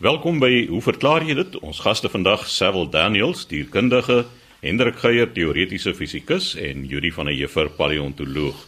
Welkom by Hoe verklaar jy dit? Ons gaste vandag, Sewil Daniels, dierkundige, Hendrik Geier, teoretiese fisikus en Yuri van der Heever, paleontoloog.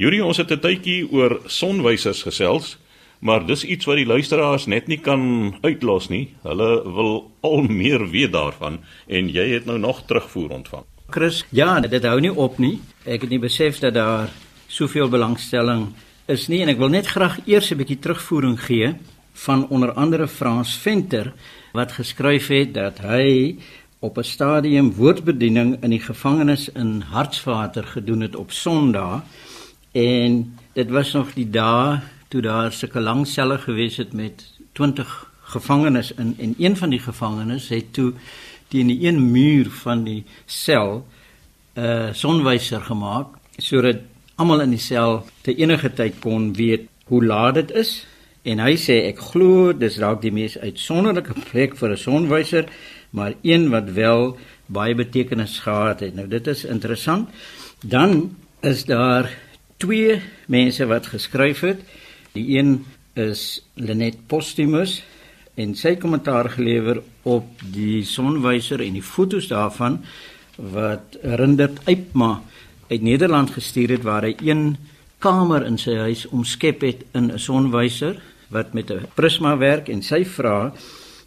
Yuri, ons het 'n tydjie oor sonwysers gesels, maar dis iets wat die luisteraars net nie kan uitlos nie. Hulle wil al meer weet daarvan en jy het nou nog terugvoer ontvang. Chris, ja, dit hou nie op nie. Ek het nie besef dat daar soveel belangstelling is nie en ek wil net graag eers 'n bietjie terugvoering gee van onder andere Frans Venter wat geskryf het dat hy op 'n stadium woordbediening in die gevangenis in Hartswater gedoen het op Sondag. En dit was nog die dae toe daar sulke lang selle gewees het met 20 gevangenes in en een van die gevangenes het toe teen die een muur van die sel 'n uh, sonwyser gemaak sodat almal in die sel te enige tyd kon weet hoe laat dit is En hy sê ek glo dis dalk die mees uitsonderlike plek vir 'n sonwyser, maar een wat wel baie betekenis gehad het. Nou dit is interessant. Dan is daar twee mense wat geskryf het. Die een is Lenet Postumus en sy kommentaar gelewer op die sonwyser en die fotos daarvan wat Rindert Eipma uit Nederland gestuur het waar hy een kamer in sy huis omskep het in 'n sonwyser wat met 'n prisma werk en sy vra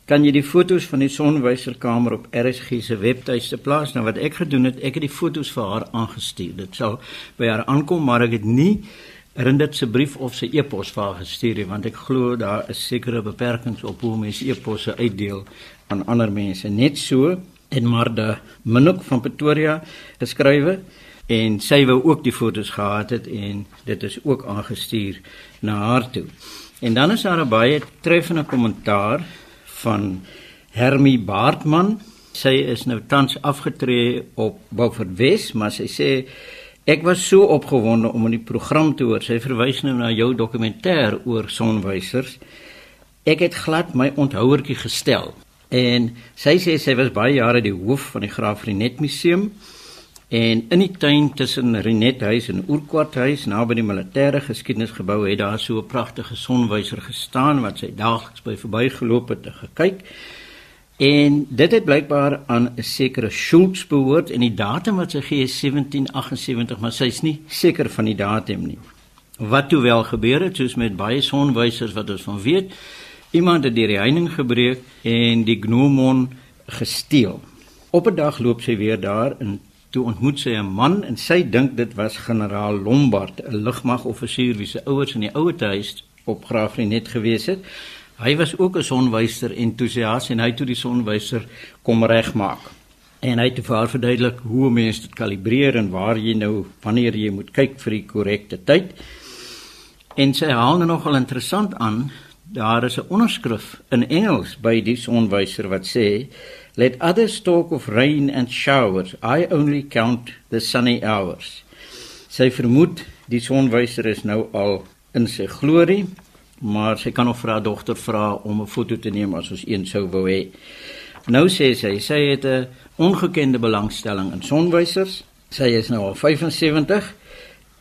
kan jy die fotos van die sonwyserkamer op RSG se webtuiste plaas? Nou wat ek gedoen het ek het die fotos vir haar aangestuur. Dit sal by haar aankom maar ek het nie Rindit se brief of sy e-pos vir haar gestuur nie want ek glo daar is sekere beperkings op hoe mense e-posse uitdeel aan ander mense. Net so en Marda Minok van Pretoria geskrywe en sy wou ook die fotos gehad het en dit is ook aangestuur na haar toe. En dan is daar 'n baie treffende kommentaar van Hermie Baartman. Sy is nou tans afgetree op Beaufort Wes, maar sy sê ek was so opgewonde om in die program te hoor. Sy verwys nou na jou dokumentêr oor sonwysers. Ek het glad my onthouertjie gestel. En sy sê sy was baie jare die hoof van die Graaf Renet Museum. En in die tuin tussen Renet huis en Oorkwart huis naby die militêre geskiedenisgebou het daar so 'n pragtige sonwyser gestaan wat sy daagliks by verbygeloop het en gekyk. En dit het blykbaar aan 'n sekere Schultz behoort en die datum wat sy gee is 1778, maar sy's nie seker van die datum nie. Wat toe wel gebeur het soos met baie sonwysers wat ons van weet, iemand het die heining gebreek en die gnomon gesteel. Op 'n dag loop sy weer daar in toe ontmoet sy 'n man en sy dink dit was generaal Lombard, 'n lugmagoffisier wie se ouers in die ouer huis op Graafrenet gewees het. Hy was ook 'n sonwyser entoesias en hy het toe die sonwyser kom regmaak. En hy het vir haar verduidelik hoe mense dit kalibreer en waar jy nou wanneer jy moet kyk vir die korrekte tyd. En sy haal nou nogal interessant aan, daar is 'n onderskrif in Engels by die sonwyser wat sê Let others talk of rain and showers. I only count the sunny hours. Sy vermoed die sonwyser is nou al in sy glorie, maar sy kan nog vir haar dogter vra om 'n foto te neem as ons een sou wou hê. Nou sê sy, sy het 'n ongekende belangstelling in sonwysers. Sy is nou al 75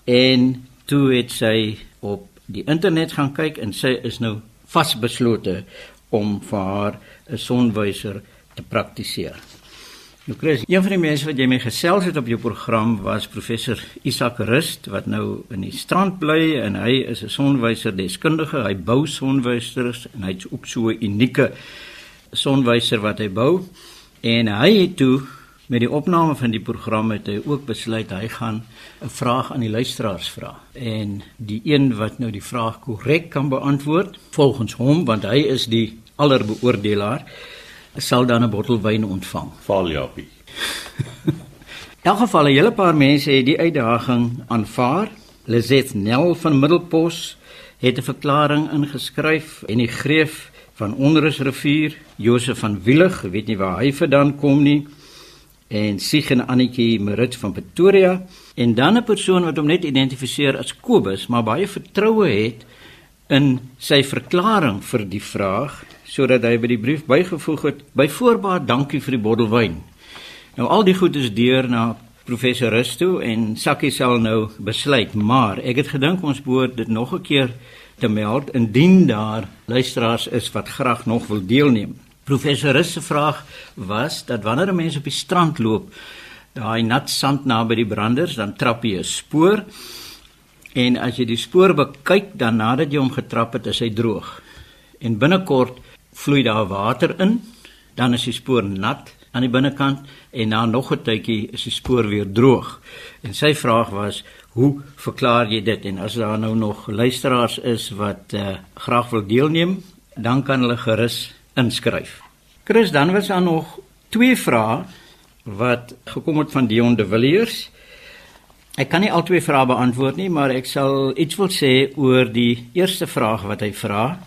en toe het sy op die internet gaan kyk en sy is nou vasbeslote om vir haar 'n sonwyser te praktiseer. Nou Chris, een van die mense wat jy mee gesels het op jou program was professor Isak Rust wat nou in die strand bly en hy is 'n sonwyser deskundige. Hy bou sonwysers en hy's ook so 'n unieke sonwyser wat hy bou. En hy het toe met die opname van die program het hy ook besluit hy gaan 'n vraag aan die luisteraars vra. En die een wat nou die vraag korrek kan beantwoord volgens hom want hy is die allerbeoordelaar sal dan 'n bottel wyn ontvang. Val Japie. In elk geval 'n hele paar mense het die uitdaging aanvaar. Lizet Nel van Middelpos het 'n verklaring ingeskryf en die greef van Onrusrivier, Josef van Wielig, weet nie waar hy vandaan kom nie, en Siegen Annetjie Marit van Pretoria en dan 'n persoon wat hom net identifiseer as Kobus, maar baie vertroue het in sy verklaring vir die vraag sodat hy by die brief bygevoeg het by voorbaat dankie vir die bottel wyn. Nou al die goed is deur na professor Rusto en Sakkie sal nou besluit, maar ek het gedink ons behoort dit nog 'n keer te meld indien daar luisteraars is wat graag nog wil deelneem. Professor Rus se vraag was dat wanneer 'n mens op die strand loop, daai nat sand naby die branders, dan trap jy 'n spoor. En as jy die spoor bekyk, dan nadat jy hom getrap het, is hy droog. En binnekort vloei daar water in, dan is die spoor nat aan die binnekant en na nog 'n tydjie is die spoor weer droog. En sy vraag was, hoe verklaar jy dit? En as daar nou nog luisteraars is wat uh, graag wil deelneem, dan kan hulle gerus inskryf. Chris, dan was daar nog twee vrae wat gekom het van Dion de Villiers. Ek kan nie al twee vrae beantwoord nie, maar ek sal iets wil sê oor die eerste vraag wat hy vra.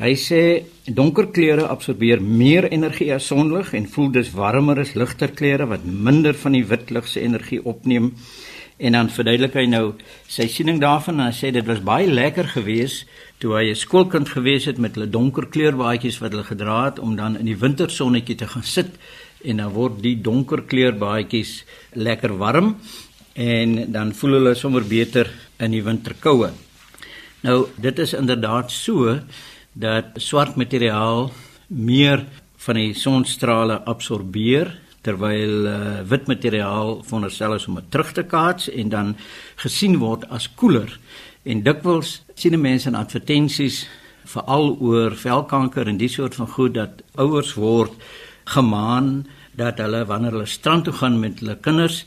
Hy sê donker kleure absorbeer meer energie as sonlig en voel dus warmer as ligter kleure wat minder van die wit lig se energie opneem. En dan verduidelik hy nou sy siening daarvan en hy sê dit was baie lekker geweest toe hy 'n skoolkind gewees het met hulle donker kleurbaadjies wat hulle gedra het om dan in die wintersonnetjie te gaan sit en dan word die donker kleurbaadjies lekker warm en dan voel hulle sommer beter in die winterkoue. Nou dit is inderdaad so dat swart materiaal meer van die sonstrale absorbeer terwyl uh, wit materiaal veronderstel is om dit terug te kaats en dan gesien word as koeler. En dikwels sien mense in advertensies veral oor velkanker en die soort van goed dat ouers word gemaan dat hulle wanneer hulle strand toe gaan met hulle kinders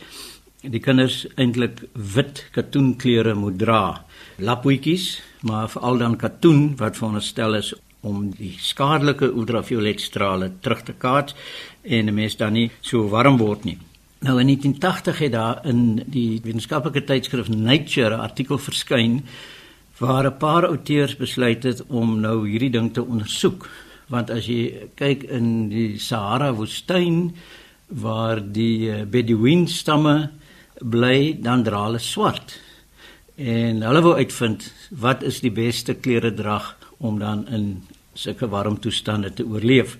die kinders eintlik wit katoenklere moet dra lapvoetjies maar veral dan katoen wat veronderstel is om die skadelike ultraviolet strale terug te kaats en 'n mens dan nie so warm word nie Nou in 1980 het daar in die wetenskaplike tydskrif Nature 'n artikel verskyn waar 'n paar auteurs besluit het om nou hierdie ding te ondersoek. Want as jy kyk in die Sahara woestyn waar die eh, Bedouin stamme bly, dan dra hulle swart. En hulle wou uitvind wat is die beste klere drag om dan in sulke warm toestande te oorleef.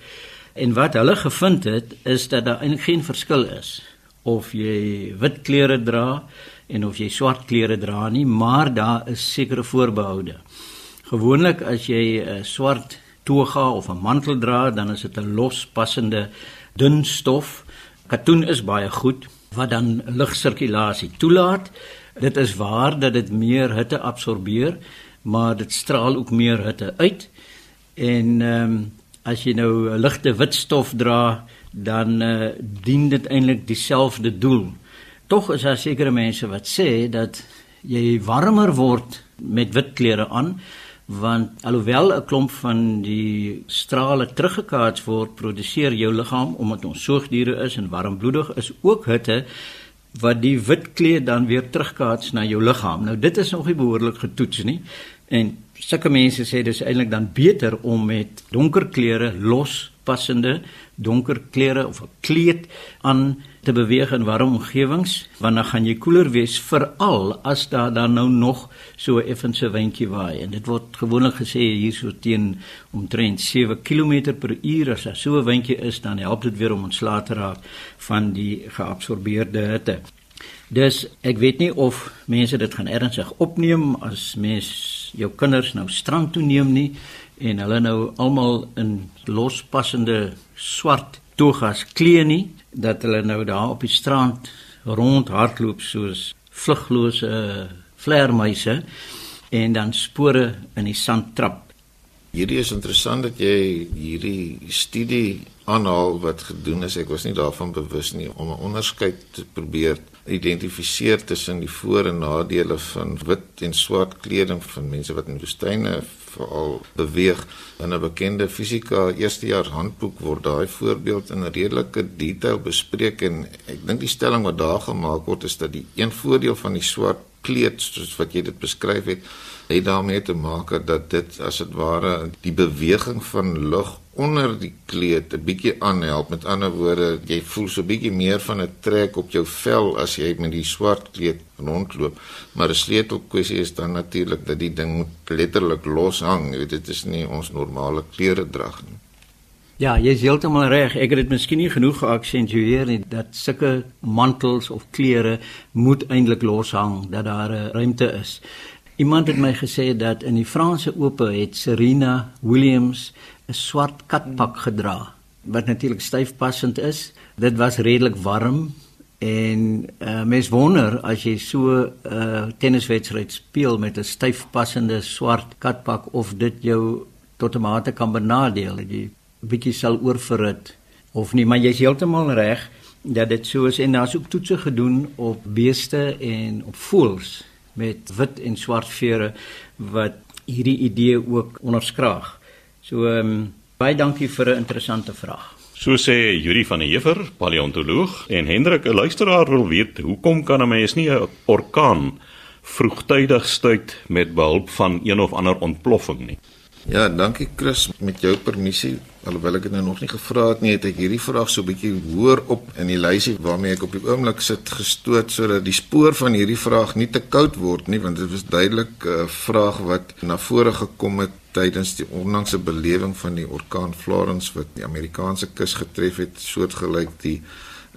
En wat hulle gevind het is dat daar eintlik geen verskil is of jy wit klere dra en of jy swart klere dra nie, maar daar is sekere voorbehoude. Gewoonlik as jy 'n swart toga of 'n mantel dra, dan is dit 'n lospassende dun stof. Katoen is baie goed wat dan lugsirkulasie toelaat. Dit is waar dat dit meer hitte absorbeer, maar dit straal ook meer hitte uit. En ehm um, as jy nou 'n ligte wit stof dra, dan uh, dien dit eintlik dieselfde doel. Tog is daar sekere mense wat sê dat jy warmer word met wit klere aan want alhoewel 'n klomp van die strale teruggekaats word, produseer jou liggaam omdat ons soogdiere is en warmbloedig is ook hitte wat die wit kleed dan weer terugkaats na jou liggaam. Nou dit is nog nie behoorlik getoets nie. En sulke mense sê dis eintlik dan beter om met donker klere los passende donker klere of 'n kleed aan te beweeg in warm omgewings want dan gaan jy koeler wees veral as daar dan nou nog so effense windjie waai en dit word gewoonlik gesê hierso teen omtrent 7 km per uur as daar so 'n windjie is dan help dit weer om ontslae te raak van die geabsorbeerde hitte. Dus ek weet nie of mense dit gaan ernstig opneem as mens jou kinders nou strand toe neem nie en hulle nou almal in lospassende swart togas klee nie dat hulle nou daar op die strand rond hardloop soos vluglose vleermuise en dan spore in die sand trap. Hierdie is interessant dat jy hierdie studie aanhaal wat gedoen is. Ek was nie daarvan bewus nie om 'n onderskeid te probeer identifiseer tussen die voor- en nadele van wit en swart kleding van mense wat in woestyne veral beweeg. In 'n bekende fisika eerstejaars handboek word daai voorbeeld in redelike detail bespreek en ek dink die stelling wat daar gemaak word is dat die een voordeel van die swart kleed soos wat jy dit beskryf het, het daarmee te maak dat dit as dit ware die beweging van lug onder die kleed 'n bietjie aanhelp. Met ander woorde, jy voel so 'n bietjie meer van 'n trek op jou vel as jy met die swart kleed rondloop. Maar 'n sleutelkwessie is dan natuurlik dat die ding moet letterlik los hang. Jy weet dit is nie ons normale klere drag nie. Ja, jy is heeltemal reg. Ek het dit miskien nie genoeg geaksentueer nie dat sulke mantels of klere moet eintlik los hang, dat daar 'n ruimte is. Iemand het my gesê dat in die Franse Ope het Serena Williams 'n swart katpak gedra wat natuurlik styf passend is. Dit was redelik warm en uh, mens wonder as jy so 'n uh, tenniswedstryd speel met 'n styf passende swart katpak of dit jou tot 'n mate kan benadeel jy bietjie sal oorverhit of nie, maar jy's heeltemal reg dat dit so is en daar's ook toetse gedoen op beeste en op voëls met wit en swart vere wat hierdie idee ook onderskraag. So ehm um, baie dankie vir 'n interessante vraag. So sê Yuri van der Heever, paleontoloog en Hendrik, 'n luisteraar wil weet, hoekom kan 'n mens nie 'n orkaan vroegtydig stuit met behulp van een of ander ontploffing nie? Ja, dankie Chris. Met jou permissie, alhoewel ek dit nou nog nie gevra het nie, het ek hierdie vraag so 'n bietjie hoër op in die lysie waarmee ek op die oomblik sit gestoot sodat die spoor van hierdie vraag nie te koud word nie, want dit was duidelik 'n uh, vraag wat na vore gekom het tydens die onlangse belewing van die orkaan Florence wat die Amerikaanse kus getref het, soortgelyk die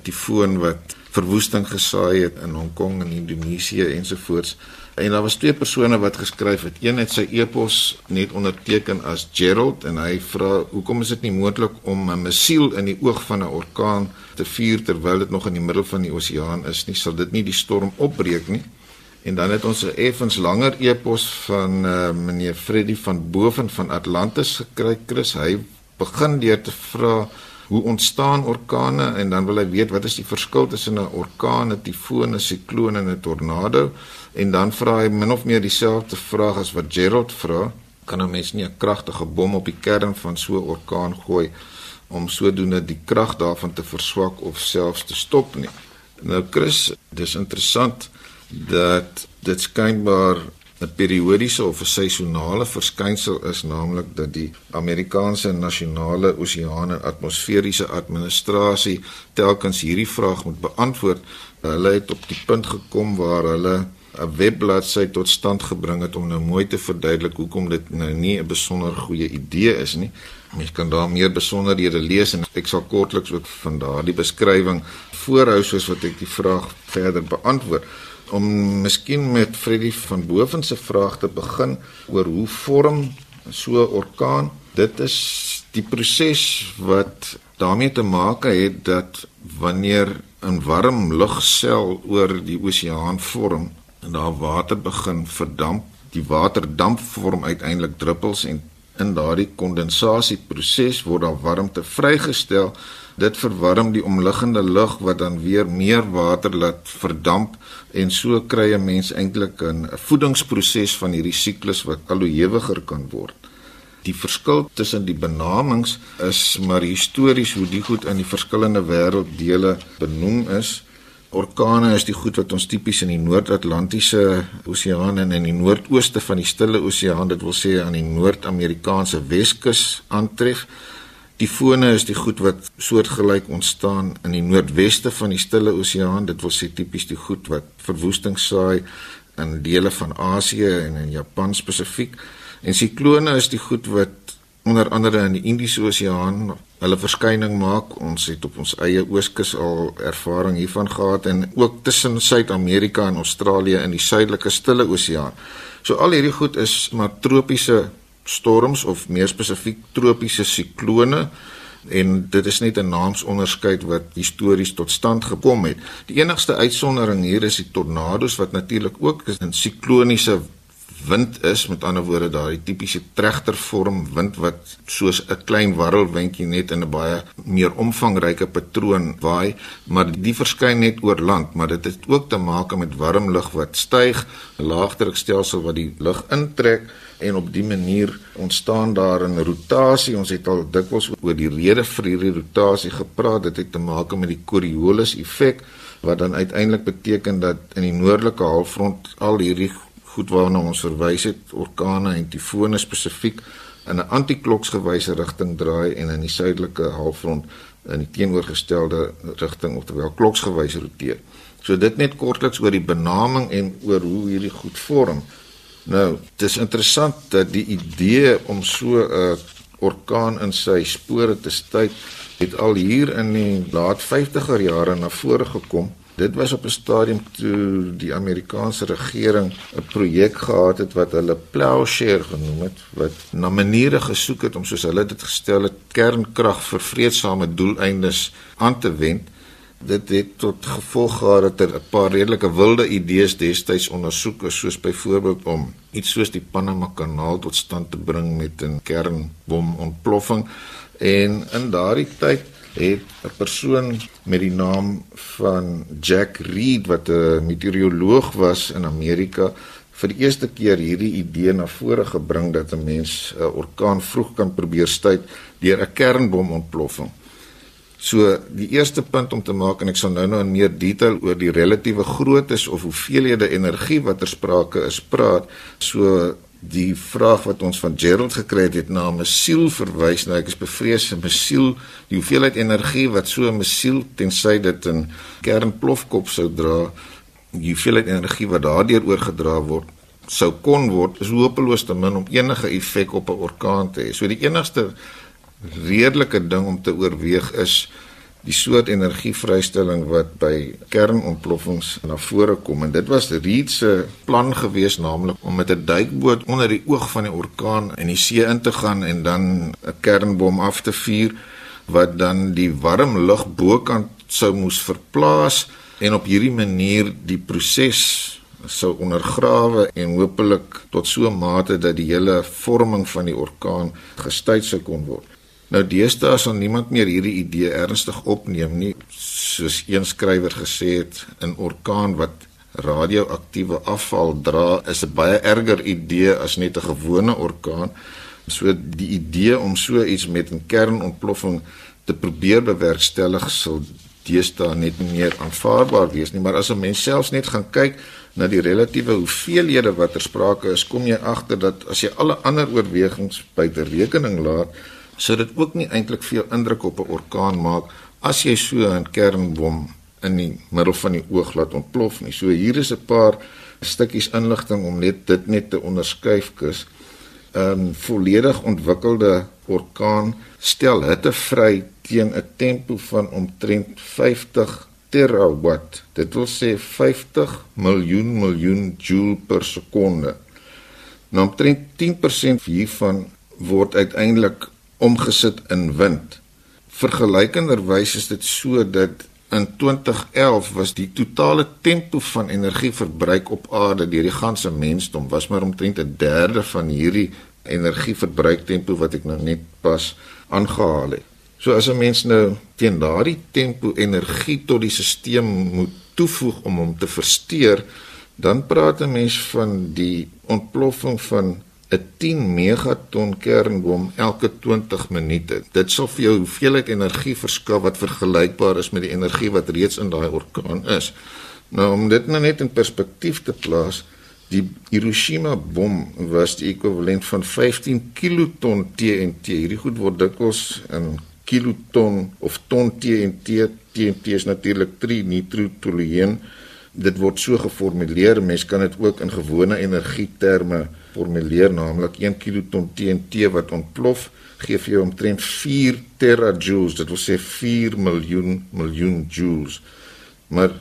tifoon wat verwoesting gesaai het in Hong Kong en Indonesië ensovoorts. En daar was twee persone wat geskryf het. Een het sy e-pos net onderteken as Gerald en hy vra hoekom is dit nie moontlik om 'n missiel in die oog van 'n orkaan te vuur terwyl dit nog in die middel van die oseaan is nie? Sal dit nie die storm opbreek nie? En dan het ons 'n effens langer e-pos van uh, meneer Freddy van Boven van Atlantis gekry. Chris, hy begin deur te vra hoe ontstaan orkane en dan wil hy weet wat is die verskil tussen 'n orkaan, 'n tifoon, 'n sikloon en 'n tornado? En dan vra hy min of meer dieselfde vraag as wat Gerald vra. Kan 'n mens nie 'n kragtige bom op die kern van so 'n orkaan gooi om sodoende die krag daarvan te verswak of selfs te stop nie? Nou Chris, dis interessant dat dit skynbaar 'n periodiese of 'n seisonale verskynsel is, naamlik dat die Amerikaanse nasionale oseaan en atmosferiese administrasie telkens hierdie vraag moet beantwoord. Hulle het op die punt gekom waar hulle 'n webbladsy tot stand gebring het om nou mooi te verduidelik hoekom dit nou nie 'n besonder goeie idee is nie. Mens kan daar meer besonderhede lees en ek sal kortliks ook van daardie beskrywing voorhou soos wat ek die vraag verder beantwoord. Om miskien met Freddy van Boven se vraag te begin oor hoe vorm so 'n orkaan? Dit is die proses wat daarmee te maak het dat wanneer 'n warm lugsel oor die oseaan vorm, en daar water begin verdamp. Die waterdamp vorm uiteindelik druppels en in daardie kondensasieproses word daar warmte vrygestel. Dit verwarm die omliggende lug wat dan weer meer water laat verdamp en so kry 'n mens eintlik 'n voedingsproses van hierdie siklus wat al hoe hewiger kan word. Die verskil tussen die benamings is maar histories hoe die goed in die verskillende wêrelddele benoem is. Orkane is die goed wat ons tipies in die Noord-Atlantiese Oseaan en in die noordooste van die Stille Oseaan, dit wil sê aan die Noord-Amerikaanse Weskus aantref. Tifone is die goed wat soortgelyk ontstaan in die noordweste van die Stille Oseaan, dit wil sê tipies die goed wat verwoesting saai in dele van Asië en in Japan spesifiek. En siklone is die goed wat onder andere in die Indiese Oseaan hulle verskyning maak. Ons het op ons eie ooskus al ervaring hiervan gehad en ook tussen Suid-Amerika en Australië in die suidelike Stille Oseaan. So al hierdie goed is maar tropiese storms of meer spesifiek tropiese siklone en dit is net 'n naamsonderskeid wat histories tot stand gekom het. Die enigste uitsondering hier is die tornado's wat natuurlik ook 'n sikloniese wind is. Met ander woorde daai tipiese tregtervorm wind wat soos 'n klein warrelwindjie net in 'n baie meer omvangryke patroon waai. Maar die verskyn net oor land maar dit het ook te maak met warm lug wat styg 'n laagdrukstelsel wat die lug intrek en op die manier ontstaan daar 'n rotasie ons het al dikwels oor die rede vir hierdie rotasie gepraat dit het te maak met die Coriolis effek wat dan uiteindelik beteken dat in die noordelike halfrond al hierdie goed waarna ons verwys het, orkane en tifone spesifiek in 'n antikloksgewyse rigting draai en in die suidelike halfrond in die teenoorgestelde rigting ofterwel kloksgewys roteer. So dit net kortliks oor die benaming en oor hoe hierdie goed vorm. Nou, dit is interessant dat die idee om so 'n orkaan in sy spore te stuit het al hier in die laat 50er jare na vore gekom Dit was op 'n stadium toe die Amerikaanse regering 'n projek gehad het wat hulle plowshare genoem het wat na maniere gesoek het om soos hulle dit gestel het kernkrag vir vredesame doeleindes aan te wend. Dit het tot gevolg gehad dat er 'n paar redelike wilde idees destyds ondersoek is soos byvoorbeeld om iets soos die Panama Kanaal tot stand te bring met 'n kernbomontploffing en in daardie tyd het 'n persoon met die naam van Jack Reed wat 'n meteoroloog was in Amerika vir die eerste keer hierdie idee na vore gebring dat 'n mens 'n orkaan vroeg kan probeer stuit deur 'n kernbomontploffing. So die eerste punt om te maak en ek sal nou nou in meer detail oor die relatiewe groottes of hoeveelhede energie wat ter sprake is praat. So die vraag wat ons van Gerald gekry het na 'n missiel verwys. Nou ek is bevrees 'n missiel, die hoeveelheid energie wat so 'n missiel tensy dit 'n kernplofkop sou dra, die hoeveelheid energie wat daardeur oorgedra word sou kon word is hopeloos te min om enige effek op 'n orkaan te hê. So die enigste redelike ding om te oorweeg is die soort energievrystelling wat by kernontploffings na vore kom en dit was Reed se plan gewees naamlik om met 'n duikboot onder die oog van die orkaan in die see in te gaan en dan 'n kernbom af te vuur wat dan die warm lug bokant sou moes verplaas en op hierdie manier die proses sou ondergrawe en hopelik tot so 'n mate dat die hele vorming van die orkaan gestuit sou kon word. Nou deesdae sal niemand meer hierdie idee ernstig opneem nie, soos een skrywer gesê het, 'n orkaan wat radioaktiewe afval dra is 'n baie erger idee as net 'n gewone orkaan. So die idee om so iets met 'n kernontploffing te probeer bewerkstellig sal deesdae net nie meer aanvaarbaar wees nie, maar as 'n mens selfs net gaan kyk na die relatiewe hoeveelhede wat ter sprake is, kom jy agter dat as jy alle ander oorwegings buite rekening laat, sou dit ook nie eintlik veel indruk op 'n orkaan maak as jy so 'n kernbom in die middel van die oog laat ontplof nie. So hier is 'n paar stukkies inligting om net dit net te onderskuif kus. 'n volledig ontwikkelde orkaan stel hitte vry teen 'n tempo van omtrent 50 terawatt. Dit wil sê 50 miljoen miljoen joule per sekonde. Nou omtrent 10% hiervan word uiteindelik omgesit in wind. Vergelykenderwys is dit so dat in 2011 was die totale tempo van energieverbruik op aarde deur die ganse mensdom was maar omtrent 'n derde van hierdie energieverbruiktempo wat ek nou net pas aangehaal het. So as 'n mens nou teen daardie tempo energie tot die stelsel moet toevoeg om hom te versteur, dan praat 'n mens van die ontploffing van 'n 10 megaton kernbom elke 20 minute. Dit sal vir jou hoeveelheid energie verskaf wat vergelykbaar is met die energie wat reeds in daai orkaan is. Nou om dit nou net in perspektief te plaas, die Hiroshima bom was die ekwivalent van 15 kiloton TNT. Hierdie goed word dikwels in kiloton of ton TNT. TNT is natuurlik 3 nitrotolueen. Dit word so geformuleer. Mens kan dit ook in gewone energieterme formuleer naamlik 1 kiloton TNT wat ontplof gee vir jou omtrent 4 terajoules dit wil sê 4 miljoen miljoen joules. Maar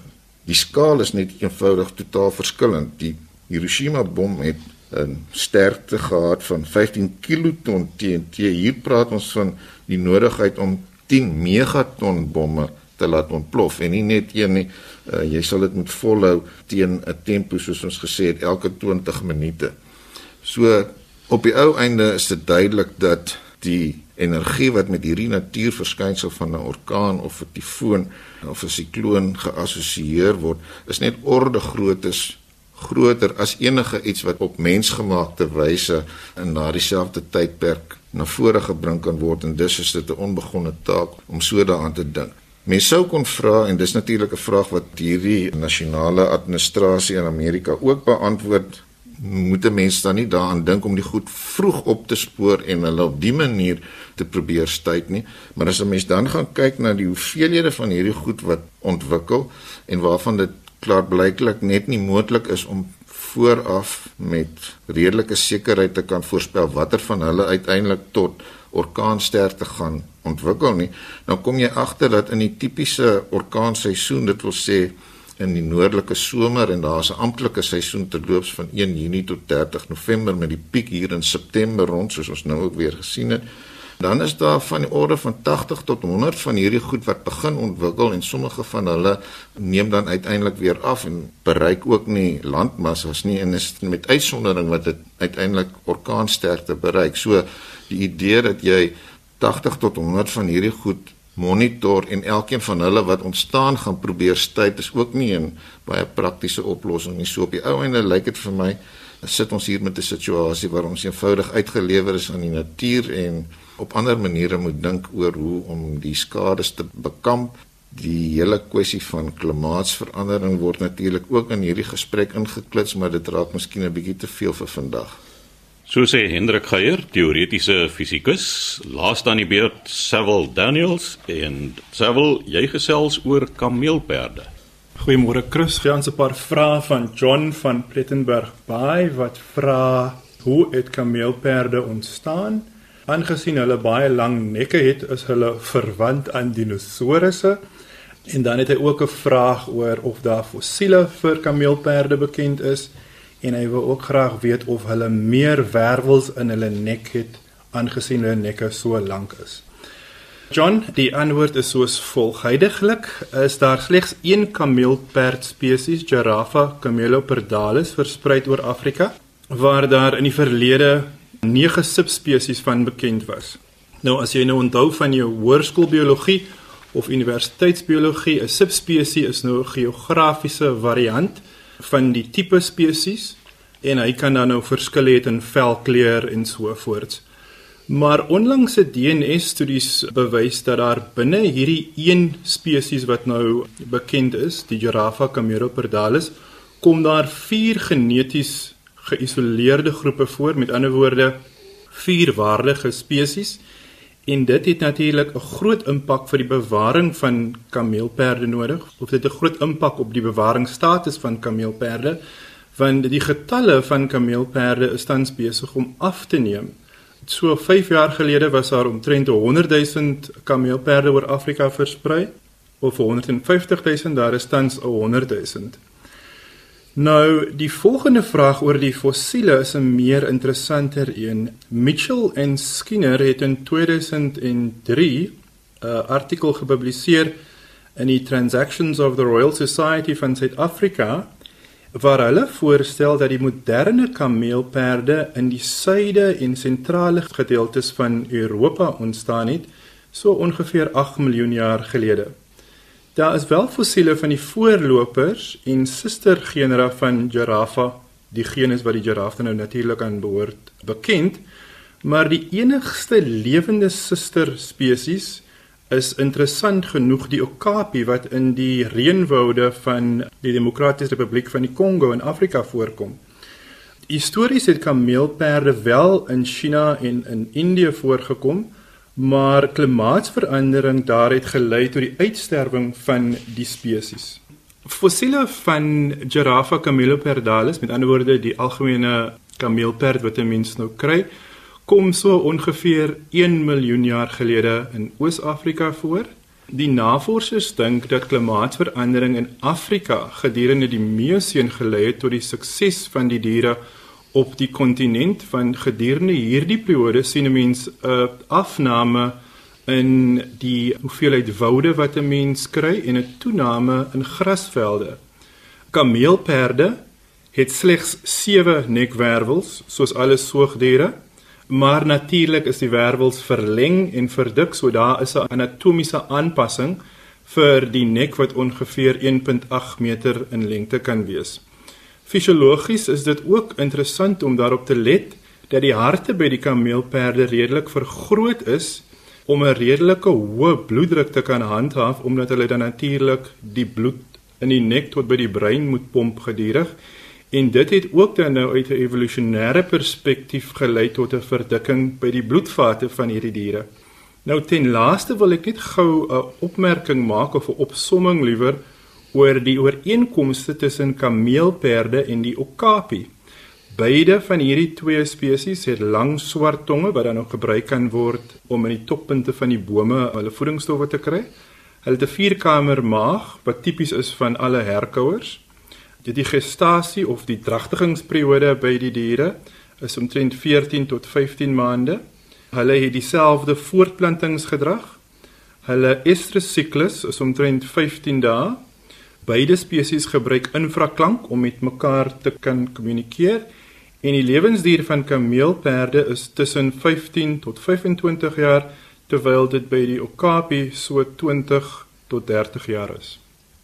die skaal is net eenvoudig totaal verskillend. Die Hiroshima bom het 'n sterkte gehad van 15 kiloton TNT hier praat ons van die nodigheid om 10 megaton bomme te laat ontplof. En nie net een nie uh, jy sal dit moet volhou teen 'n tempo soos ons gesê het elke 20 minute So op die ou einde is dit duidelik dat die energie wat met hierdie natuurverskynsel van 'n orkaan of 'n tifoon of 'n sikloon geassosieer word, is net orde grootes groter as enige iets wat op mensgemaakte wyse in daardie selfde tydperk na vore gebring kan word en dus is dit 'n onbegonne taak om so daaraan te dink. Mense sou kon vra en dis natuurlik 'n vraag wat hierdie nasionale administrasie in Amerika ook beantwoord moet 'n mens dan nie daaraan dink om die goed vroeg op te spoor en hulle op die manier te probeer stuit nie. Maar as 'n mens dan gaan kyk na die hoeveelhede van hierdie goed wat ontwikkel en waarvan dit klaarblyklik net nie moontlik is om vooraf met redelike sekerheid te kan voorspel watter van hulle uiteindelik tot orkaansterkte gaan ontwikkel nie, dan kom jy agter dat in die tipiese orkaanseisoen, dit wil sê in die noordelike somer en daar's 'n amptelike seisoen terloops van 1 Junie tot 30 November met die piek hier in September rond soos ons nou ook weer gesien het. Dan is daar van die orde van 80 tot 100 van hierdie goed wat begin ontwikkel en sommige van hulle neem dan uiteindelik weer af en bereik ook nie landmassas nie en is met uitsondering wat dit uiteindelik orkaansterkte bereik. So die idee dat jy 80 tot 100 van hierdie goed monitor en elkeen van hulle wat ontstaan gaan probeer stuit is ook nie 'n baie praktiese oplossing nie. So op die ou einde lyk dit vir my sit ons hier met 'n situasie waar ons eenvoudig uitgelewer is aan die natuur en op ander maniere moet dink oor hoe om die skades te bekamp. Die hele kwessie van klimaatsverandering word natuurlik ook in hierdie gesprek ingeklits, maar dit raak miskien 'n bietjie te veel vir vandag. So sê Hendrik Geier, teoretiese fisikus, laaste aan die beurt Sewil Daniels en Sewil, jy gesels oor kameelperde. Goeiemôre Chris, gee ons 'n paar vrae van John van Plettenberg Bay wat vra hoe het kameelperde ontstaan? Aangesien hulle baie lang nekke het, is hulle verwant aan dinosourusse. En dan het hy ook 'n vraag oor of daar fossiele vir kameelperde bekend is en hy wil ook graag weet of hulle meer wervels in hulle nek het aangesien hulle nekke so lank is. John, die antwoord is soos volg: Heidiglik is daar slegs een kameelperd spesies, Giraffa camelopardalis, versprei oor Afrika, waar daar in die verlede nege subspesies van bekend was. Nou as jy nou onthou van jou hoërskoolbiologie of universiteitsbiologie, 'n subspesie is nou 'n geografiese variant van die tipe spesies en hy kan dan nou verskille het in velkleur en so voort. Maar onlangse DNA-studies bewys dat daar binne hierdie een spesies wat nou bekend is, die Giraffa camelopardalis, kom daar vier geneties geïsoleerde groepe voor, met ander woorde vier waardige spesies. En dit het natuurlik 'n groot impak vir die bewaring van kameelperde nodig, of dit 'n groot impak op die bewaringsstatus van kameelperde, want die getalle van kameelperde is tans besig om af te neem. So 5 jaar gelede was daar omtrent 100 000 kameelperde oor Afrika versprei, of 150 000, daar is tans 100 000. Nou, die volgende vraag oor die fossiele is 'n meer interessanter een. Mitchell en Skinner het in 2003 'n artikel gepubliseer in die Transactions of the Royal Society van Suid-Afrika waar hulle voorstel dat die moderne kameelperde in die suide en sentrale gedeeltes van Europa ontstaan het so ongeveer 8 miljoen jaar gelede. Daar is wel fossiele van die voorlopers en sustergenera van Giraffa, die genus wat die giraffe nou natuurlik aan behoort, bekend, maar die enigste lewende suster spesies is interessant genoeg die okapi wat in die reënwoude van die Demokratiese Republiek van die Kongo in Afrika voorkom. Histories het kameelperde wel in China en in Indië voorgekom, maar klimaatsverandering daar het gelei tot die uitsterwing van die spesies. Fossiele van Giraffa camelopardalis, met ander woorde die algemene kameelperd wat 'n mens nou kry, kom so ongeveer 1 miljoen jaar gelede in Oos-Afrika voor. Die navorsers dink dat klimaatsverandering in Afrika gedurende die Mioseen gelei het tot die sukses van die diere op die kontinent van gedurende hierdie periode sien 'n mens 'n afname in die hoeveelheid woude wat 'n mens kry en 'n toename in grasvelde. Kameelperde het slegs 7 nekwervels soos alle soogdiere, maar natuurlik is die wervels verleng en verdik, so daar is 'n anatomiese aanpassing vir die nek wat ongeveer 1.8 meter in lengte kan wees. Fisiologies is dit ook interessant om daarop te let dat die harte by die kameelperde redelik vergroot is om 'n redelike hoë bloeddruk te kan handhaaf omdat hulle dan natuurlik die bloed in die nek tot by die brein moet pomp gedurig en dit het ook dan nou uit 'n evolusionêre perspektief gelei tot 'n verdikking by die bloedvate van hierdie diere. Nou ten laaste wil ek net gou 'n opmerking maak of 'n opsomming liewer oor die ooreenkomste tussen kameelperde en die okapi. Beide van hierdie twee spesies het lang swart tonge wat dan ook gebruik kan word om in die toppunte van die bome hulle voedingsstowwe te kry. Hulle het 'n vierkamer maag wat tipies is van alle herkouers. Die gestasie of die dragtigingsperiode by die diere is omtrent 14 tot 15 maande. Hulle het dieselfde voortplantingsgedrag. Hulle estrus siklus is omtrent 15 dae. Beide spesies gebruik infraklank om met mekaar te kan kommunikeer en die lewensduur van kameelperde is tussen 15 tot 25 jaar terwyl dit by die okapi so 20 tot 30 jaar is.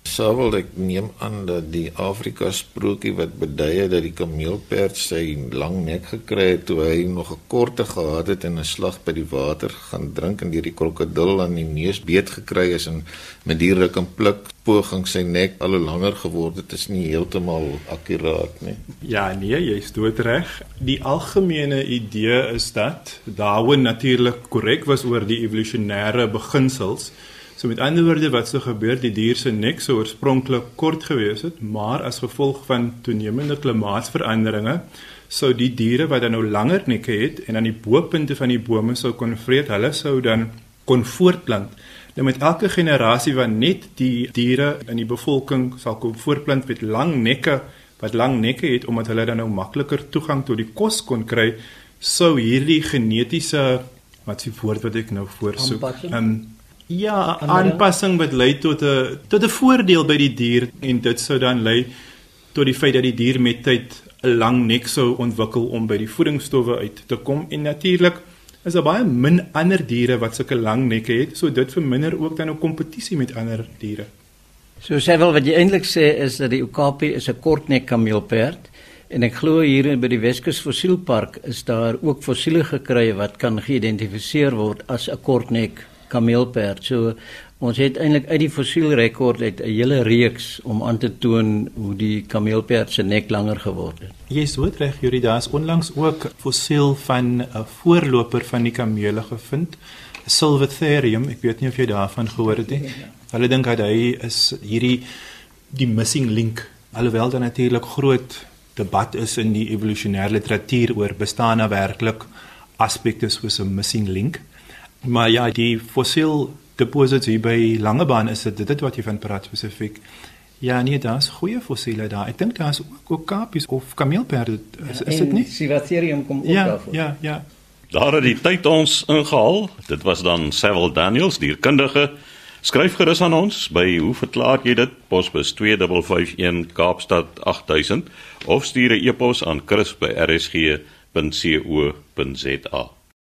Sou wil ek neem aan dat die Afrika sprokie wat beduie dat die kameelperd sy lang nek gekry het toe hy nog 'n korte gehad het en 'n slag by die water gaan drink en deur die krokodil aan die neus beet gekry is en met die ruk en pluk poging sy nek al hoe langer geword het is nie heeltemal akkuraat nie. Ja, nee, jy's doodreg. Die algemene idee is dat Darwin natuurlik korrek was oor die evolusionêre beginsels So met ander woorde wat sou gebeur die dier se nek sou oorspronklik kort gewees het, maar as gevolg van toenemende klimaatsveranderinge sou die diere wat dan nou langer nekke het en aan die bo-punte van die bome sou kon vreet, hulle sou dan kon voortplant. Nou met elke generasie wat net die diere in die bevolking sal kon voortplant met lang nekke wat lang nekke het omdat hulle dan nou makliker toegang tot die kos kon kry, sou hierdie genetiese wat s'ie woord wat ek nou voorsoek, ehm um, Ja, aanpassing wat lei tot 'n tot 'n voordeel by die dier en dit sou dan lei tot die feit dat die dier met tyd 'n lang nek sou ontwikkel om by die voedingsstowwe uit te kom en natuurlik is daar baie min ander diere wat sulke lang nekke het, so dit verminder ook dan 'n kompetisie met ander diere. So sevel wat jy eintlik sê is dat die okapi is 'n kortnek kameelperd en ek glo hier by die Weskus Fossielpark is daar ook fossiele gekry wat kan geïdentifiseer word as 'n kortnek kameelperd. So ons het eintlik uit die fossielrekord uit 'n hele reeks om aan te toon hoe die kameelperd se nek langer geword het. Jy is goed reg, Juri, daar is onlangs ook fossiel van 'n voorloper van die kamele gevind, Silvertherium. Ek weet nie of jy daarvan gehoor het nie. Hulle dink dat hy is hierdie die missing link. Alhoewel daar natuurlik groot debat is in die evolusionêre literatuur oor bestaan daar werklik aspekte soos 'n missing link. Maar ja, die fossiel deposits hier by Langebaan is dit dit wat jy van praat spesifiek. Ja, nee, daar's goeie fossiele daar. Ek dink daar's ook ook kapies of kameelperde. Is, is dit nie? Sivatherium kom ook ja, daarvoor. Ja, ja. Daar het die tyd ons ingehaal. Dit was dan Sewil Daniels, dierkundige. Skryf gerus aan ons by hoe verklaar jy dit? Posbus 2551 Kaapstad 8000 of stuur 'n e-pos aan chris@rsg.co.za.